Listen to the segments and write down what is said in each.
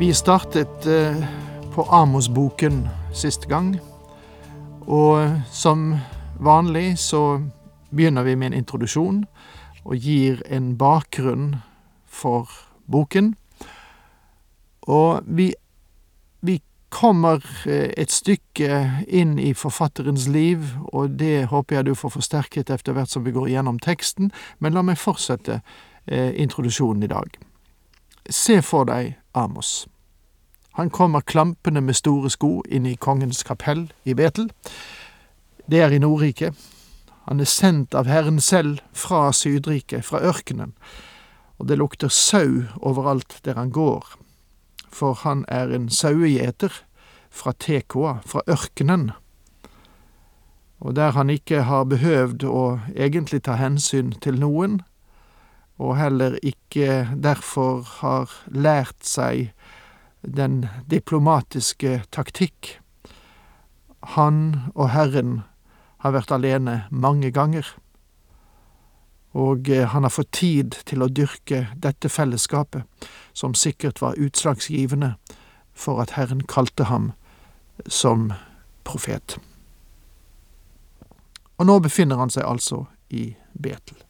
Vi startet eh, på Amos-boken siste gang, og som vanlig så begynner vi med en introduksjon og gir en bakgrunn for boken. Og vi, vi kommer eh, et stykke inn i forfatterens liv, og det håper jeg du får forsterket etter hvert som vi går gjennom teksten, men la meg fortsette eh, introduksjonen i dag. Se for deg Amos. Han kommer klampende med store sko inn i kongens kapell i Betel. Det er i Nordriket. Han er sendt av Herren selv fra Sydriket, fra ørkenen, og det lukter sau overalt der han går, for han er en sauegjeter fra Tekoa, fra ørkenen, og der han ikke har behøvd å egentlig ta hensyn til noen, og heller ikke derfor har lært seg den diplomatiske taktikk. Han og Herren har vært alene mange ganger, og han har fått tid til å dyrke dette fellesskapet, som sikkert var utslagsgivende for at Herren kalte ham som profet. Og nå befinner han seg altså i Betel.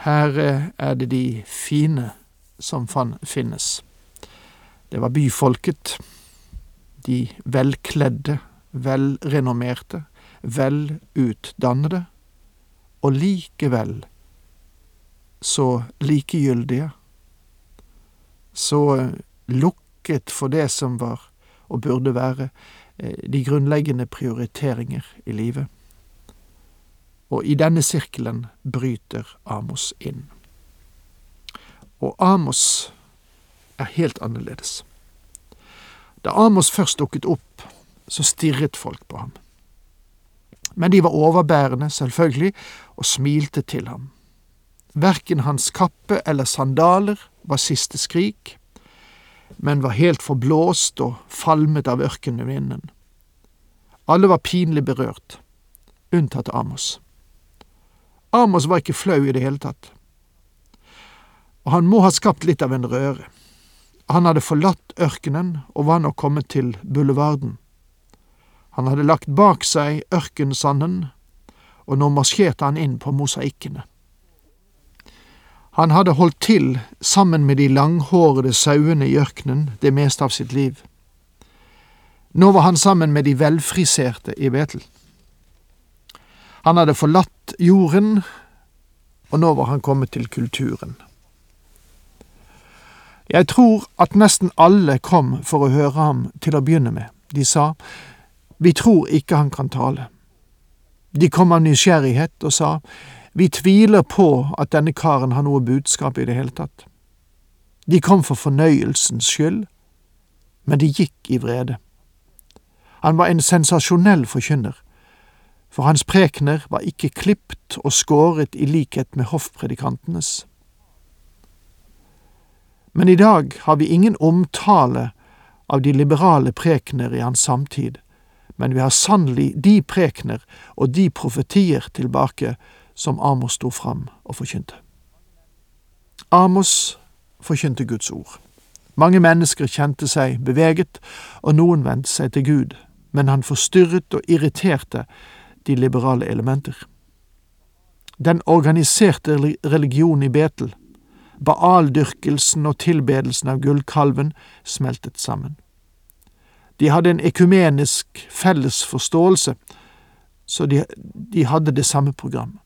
Her er det de fine som finnes. Det var byfolket, de velkledde, velrenommerte, velutdannede, og likevel så likegyldige, så lukket for det som var og burde være de grunnleggende prioriteringer i livet. Og i denne sirkelen bryter Amos inn. Og Amos er helt annerledes. Da Amos først dukket opp, så stirret folk på ham. Men de var overbærende, selvfølgelig, og smilte til ham. Verken hans kappe eller sandaler var siste skrik, men var helt forblåst og falmet av ørkenvinden. Alle var pinlig berørt, unntatt Amos. Amos var ikke flau i det hele tatt. Og han må ha skapt litt av en røre. Han hadde forlatt ørkenen og var nå kommet til bulevarden. Han hadde lagt bak seg ørkensanden, og nå marsjerte han inn på mosaikkene. Han hadde holdt til sammen med de langhårede sauene i ørkenen det meste av sitt liv. Nå var han sammen med de velfriserte i Betel. Han hadde forlatt jorden, og nå var han kommet til kulturen. Jeg tror at nesten alle kom for å høre ham til å begynne med. De sa, Vi tror ikke han kan tale. De kom av nysgjerrighet og sa, Vi tviler på at denne karen har noe budskap i det hele tatt. De kom for fornøyelsens skyld, men de gikk i vrede. Han var en sensasjonell forkynner for hans prekener var ikke klipt og skåret i likhet med hoffpredikantenes. Men i dag har vi ingen omtale av de liberale prekener i hans samtid, men vi har sannelig de prekener og de profetier tilbake som Amos sto fram og forkynte. Amos forkynte Guds ord. Mange mennesker kjente seg beveget, og noen vendte seg til Gud, men han forstyrret og irriterte de liberale elementer. Den organiserte religionen i Betel, baaldyrkelsen og tilbedelsen av gullkalven, smeltet sammen. De hadde en ekumenisk felles forståelse, så de, de hadde det samme programmet.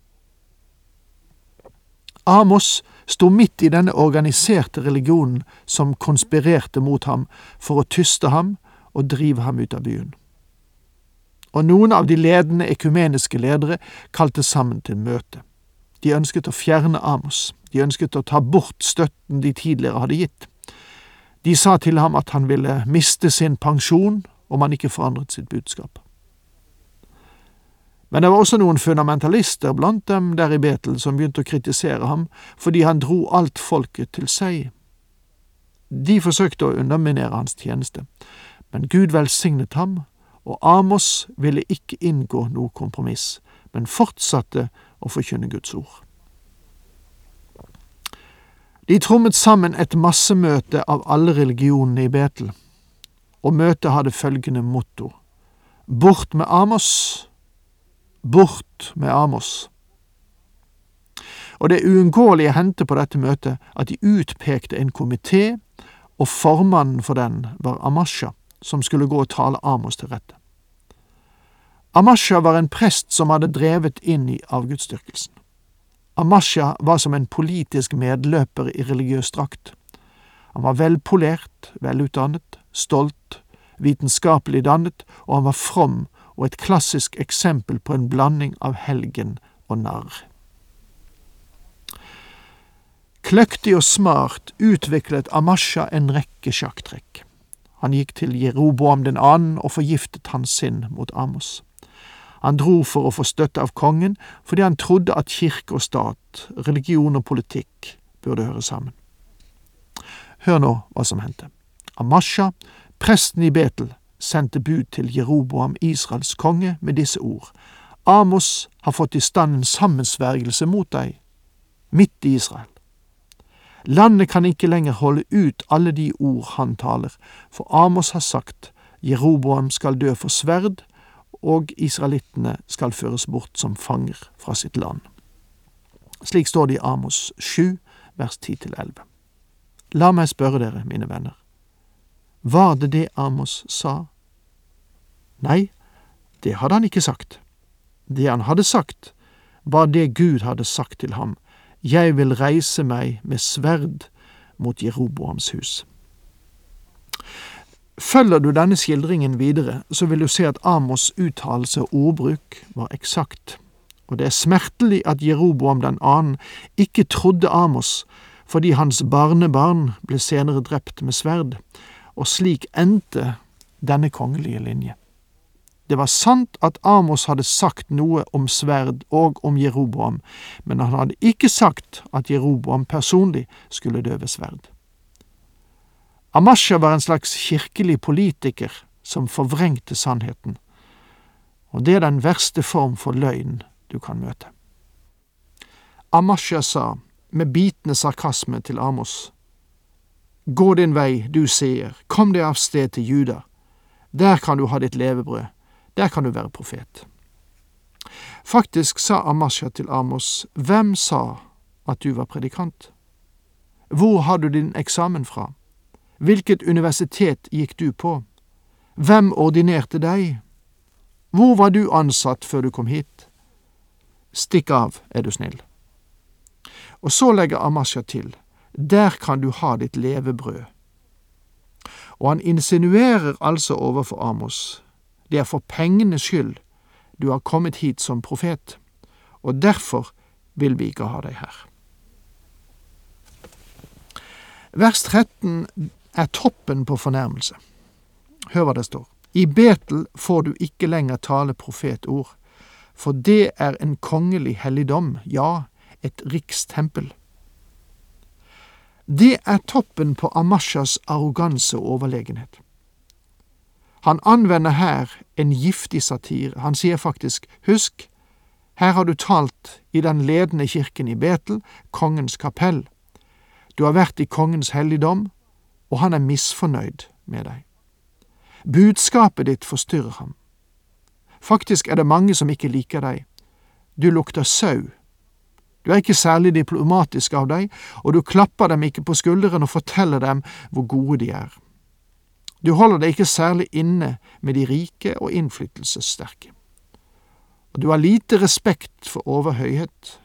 Amos sto midt i denne organiserte religionen som konspirerte mot ham for å tyste ham og drive ham ut av byen og noen av de ledende ekumeniske ledere kalte sammen til møte. De ønsket å fjerne Amos. De ønsket å ta bort støtten de tidligere hadde gitt. De sa til ham at han ville miste sin pensjon om han ikke forandret sitt budskap. Men det var også noen fundamentalister blant dem der i Betel som begynte å kritisere ham fordi han dro alt folket til seg. De forsøkte å underminere hans tjeneste, men Gud velsignet ham, og Amos ville ikke inngå noe kompromiss, men fortsatte å forkynne Guds ord. De trommet sammen et massemøte av alle religionene i Betel, og møtet hadde følgende motto Bort med Amos, bort med Amos. Og det uunngåelige hendte på dette møtet at de utpekte en komité, og formannen for den var Amasha, som skulle gå og tale Amos til rette. Amasha var en prest som hadde drevet inn i avgudsdyrkelsen. Amasha var som en politisk medløper i religiøs drakt. Han var velpolert, velutdannet, stolt, vitenskapelig dannet, og han var from og et klassisk eksempel på en blanding av helgen og narr. Kløktig og smart utviklet Amasha en rekke sjakktrekk. Han gikk til Jeroboam den annen og forgiftet hans sinn mot Amos. Han dro for å få støtte av kongen fordi han trodde at kirke og stat, religion og politikk burde høre sammen. Hør nå hva som hendte. Amasha, presten i Betel, sendte bud til Jeroboam, Israels konge, med disse ord. Amos har fått i stand en sammensvergelse mot deg, midt i Israel. Landet kan ikke lenger holde ut alle de ord han taler, for Amos har sagt, Jeroboam skal dø for sverd, og israelittene skal føres bort som fanger fra sitt land. Slik står det i Amos 7, vers 10-11. La meg spørre dere, mine venner, var det det Amos sa? Nei, det hadde han ikke sagt. Det han hadde sagt, var det Gud hadde sagt til ham, Jeg vil reise meg med sverd mot Jeroboams hus. Følger du denne skildringen videre, så vil du se at Amos' uttalelse og ordbruk var eksakt, og det er smertelig at Jeroboam den annen ikke trodde Amos fordi hans barnebarn ble senere drept med sverd, og slik endte denne kongelige linje. Det var sant at Amos hadde sagt noe om sverd og om Jeroboam, men han hadde ikke sagt at Jeroboam personlig skulle dø ved sverd. Amasha var en slags kirkelig politiker som forvrengte sannheten, og det er den verste form for løgn du kan møte. Amasha sa, med bitende sarkasme til Amos, Gå din vei, du seer, kom deg av sted til Juda, der kan du ha ditt levebrød, der kan du være profet. Faktisk sa Amasha til Amos, hvem sa at du var predikant? Hvor har du din eksamen fra? Hvilket universitet gikk du på? Hvem ordinerte deg? Hvor var du ansatt før du kom hit? Stikk av, er du snill. Og så legger Amasha til, der kan du ha ditt levebrød. Og han insinuerer altså overfor Amos, det er for pengenes skyld du har kommet hit som profet, og derfor vil vi ikke ha deg her. Vers 13 er toppen på fornærmelse. Hør hva det står. I Betel får du ikke lenger tale profetord, for det er en kongelig helligdom, ja, et rikstempel. Det er toppen på Amashas arroganse og overlegenhet. Han anvender her en giftig satire. Han sier faktisk, husk, her har du talt i den ledende kirken i Betel, kongens kapell. Du har vært i kongens helligdom, og han er misfornøyd med deg. Budskapet ditt forstyrrer ham. Faktisk er det mange som ikke liker deg. Du lukter sau. Du er ikke særlig diplomatisk av deg, og du klapper dem ikke på skulderen og forteller dem hvor gode de er. Du holder deg ikke særlig inne med de rike og innflytelsessterke. Og du har lite respekt for overhøyhet.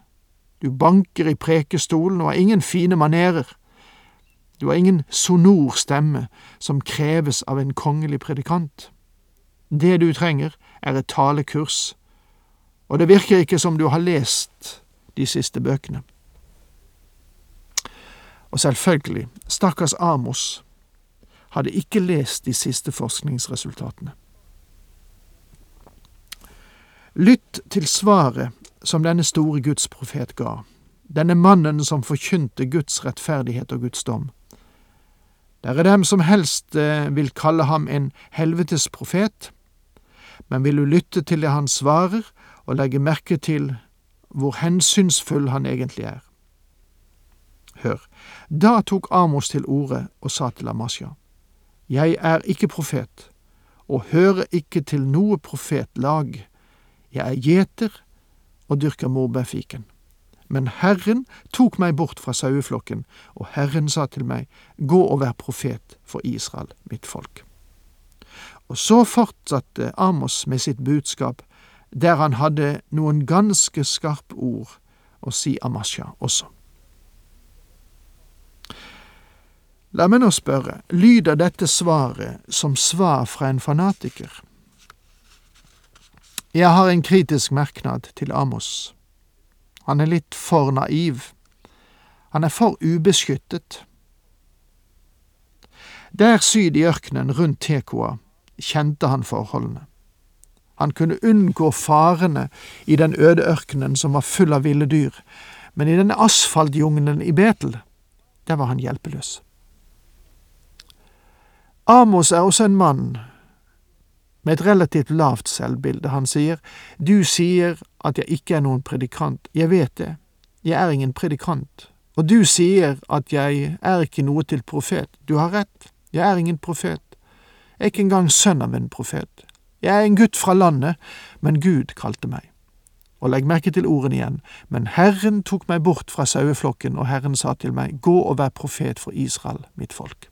Du banker i prekestolen og har ingen fine manerer. Du har ingen sonor stemme som kreves av en kongelig predikant. Det du trenger, er et talekurs, og det virker ikke som du har lest de siste bøkene. Og selvfølgelig, stakkars Amos hadde ikke lest de siste forskningsresultatene. Lytt til svaret som denne store gudsprofet ga, denne mannen som forkynte Guds rettferdighet og Guds dom. Det er dem som helst eh, vil kalle ham en helvetes profet, men vil du lytte til det han svarer, og legge merke til hvor hensynsfull han egentlig er. Hør, da tok Amos til orde og sa til Amasja, Jeg er ikke profet, og hører ikke til noe profetlag, jeg er gjeter og dyrker morbærfiken. Men Herren tok meg bort fra saueflokken, og Herren sa til meg, Gå og vær profet for Israel, mitt folk. Og så fortsatte Amos med sitt budskap, der han hadde noen ganske skarpe ord å si Amasha også. La meg nå spørre, lyder dette svaret som svar fra en fanatiker? Jeg har en kritisk merknad til Amos. Han er litt for naiv. Han er for ubeskyttet. Der syd i ørkenen rundt Tekoa kjente han forholdene. Han kunne unngå farene i den øde ørkenen som var full av ville dyr, men i denne asfaltjungelen i Betel, der var han hjelpeløs. Amos er også en mann med et relativt lavt selvbilde. Han sier, Du sier at jeg ikke er noen predikant. Jeg vet det. Jeg er ingen predikant. Og du sier at jeg er ikke noe til profet. Du har rett. Jeg er ingen profet. Jeg er ikke engang sønn av en profet. Jeg er en gutt fra landet, men Gud kalte meg. Og legg merke til ordene igjen, men Herren tok meg bort fra saueflokken, og Herren sa til meg, gå og vær profet for Israel, mitt folk.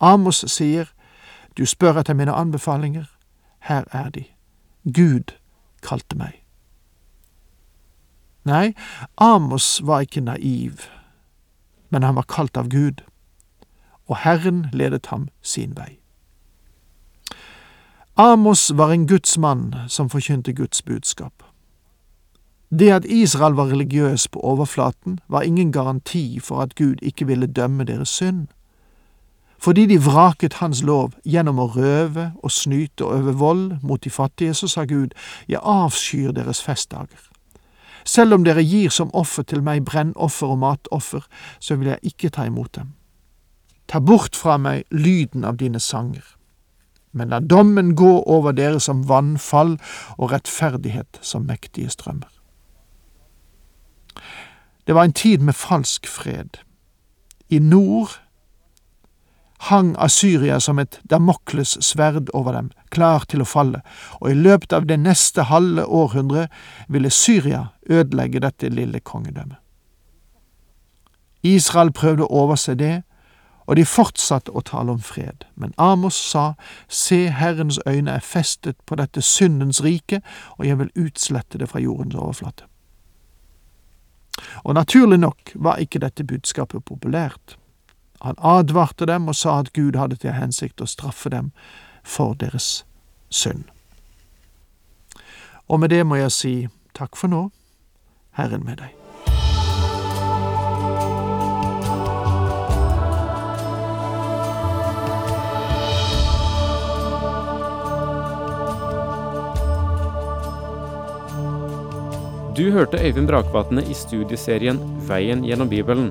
Amos sier, du spør etter mine anbefalinger, her er de. Gud kalte meg. Nei, Amos var ikke naiv, men han var kalt av Gud, og Herren ledet ham sin vei. Amos var en Guds mann som forkynte Guds budskap. Det at Israel var religiøs på overflaten, var ingen garanti for at Gud ikke ville dømme deres synd. Fordi de vraket hans lov gjennom å røve og snyte og øve vold mot de fattige, så sa Gud, jeg avskyr deres festdager. Selv om dere gir som offer til meg brennoffer og matoffer, så vil jeg ikke ta imot dem. Ta bort fra meg lyden av dine sanger men la dommen gå over dere som vannfall og rettferdighet som mektige strømmer. Det var en tid med falsk fred. I nord hang Asyria som et Damokles sverd over dem, klar til å falle, og i løpet av det neste halve århundre ville Syria ødelegge dette lille kongedømmet. Israel prøvde å overse det, og de fortsatte å tale om fred. Men Amos sa, Se, Herrens øyne er festet på dette syndens rike, og jeg vil utslette det fra jordens overflate. Og naturlig nok var ikke dette budskapet populært. Han advarte dem og sa at Gud hadde til hensikt å straffe dem for deres synd. Og med det må jeg si takk for nå, Herren med deg. Du hørte Øyvind Brakvatne i studieserien Veien gjennom Bibelen.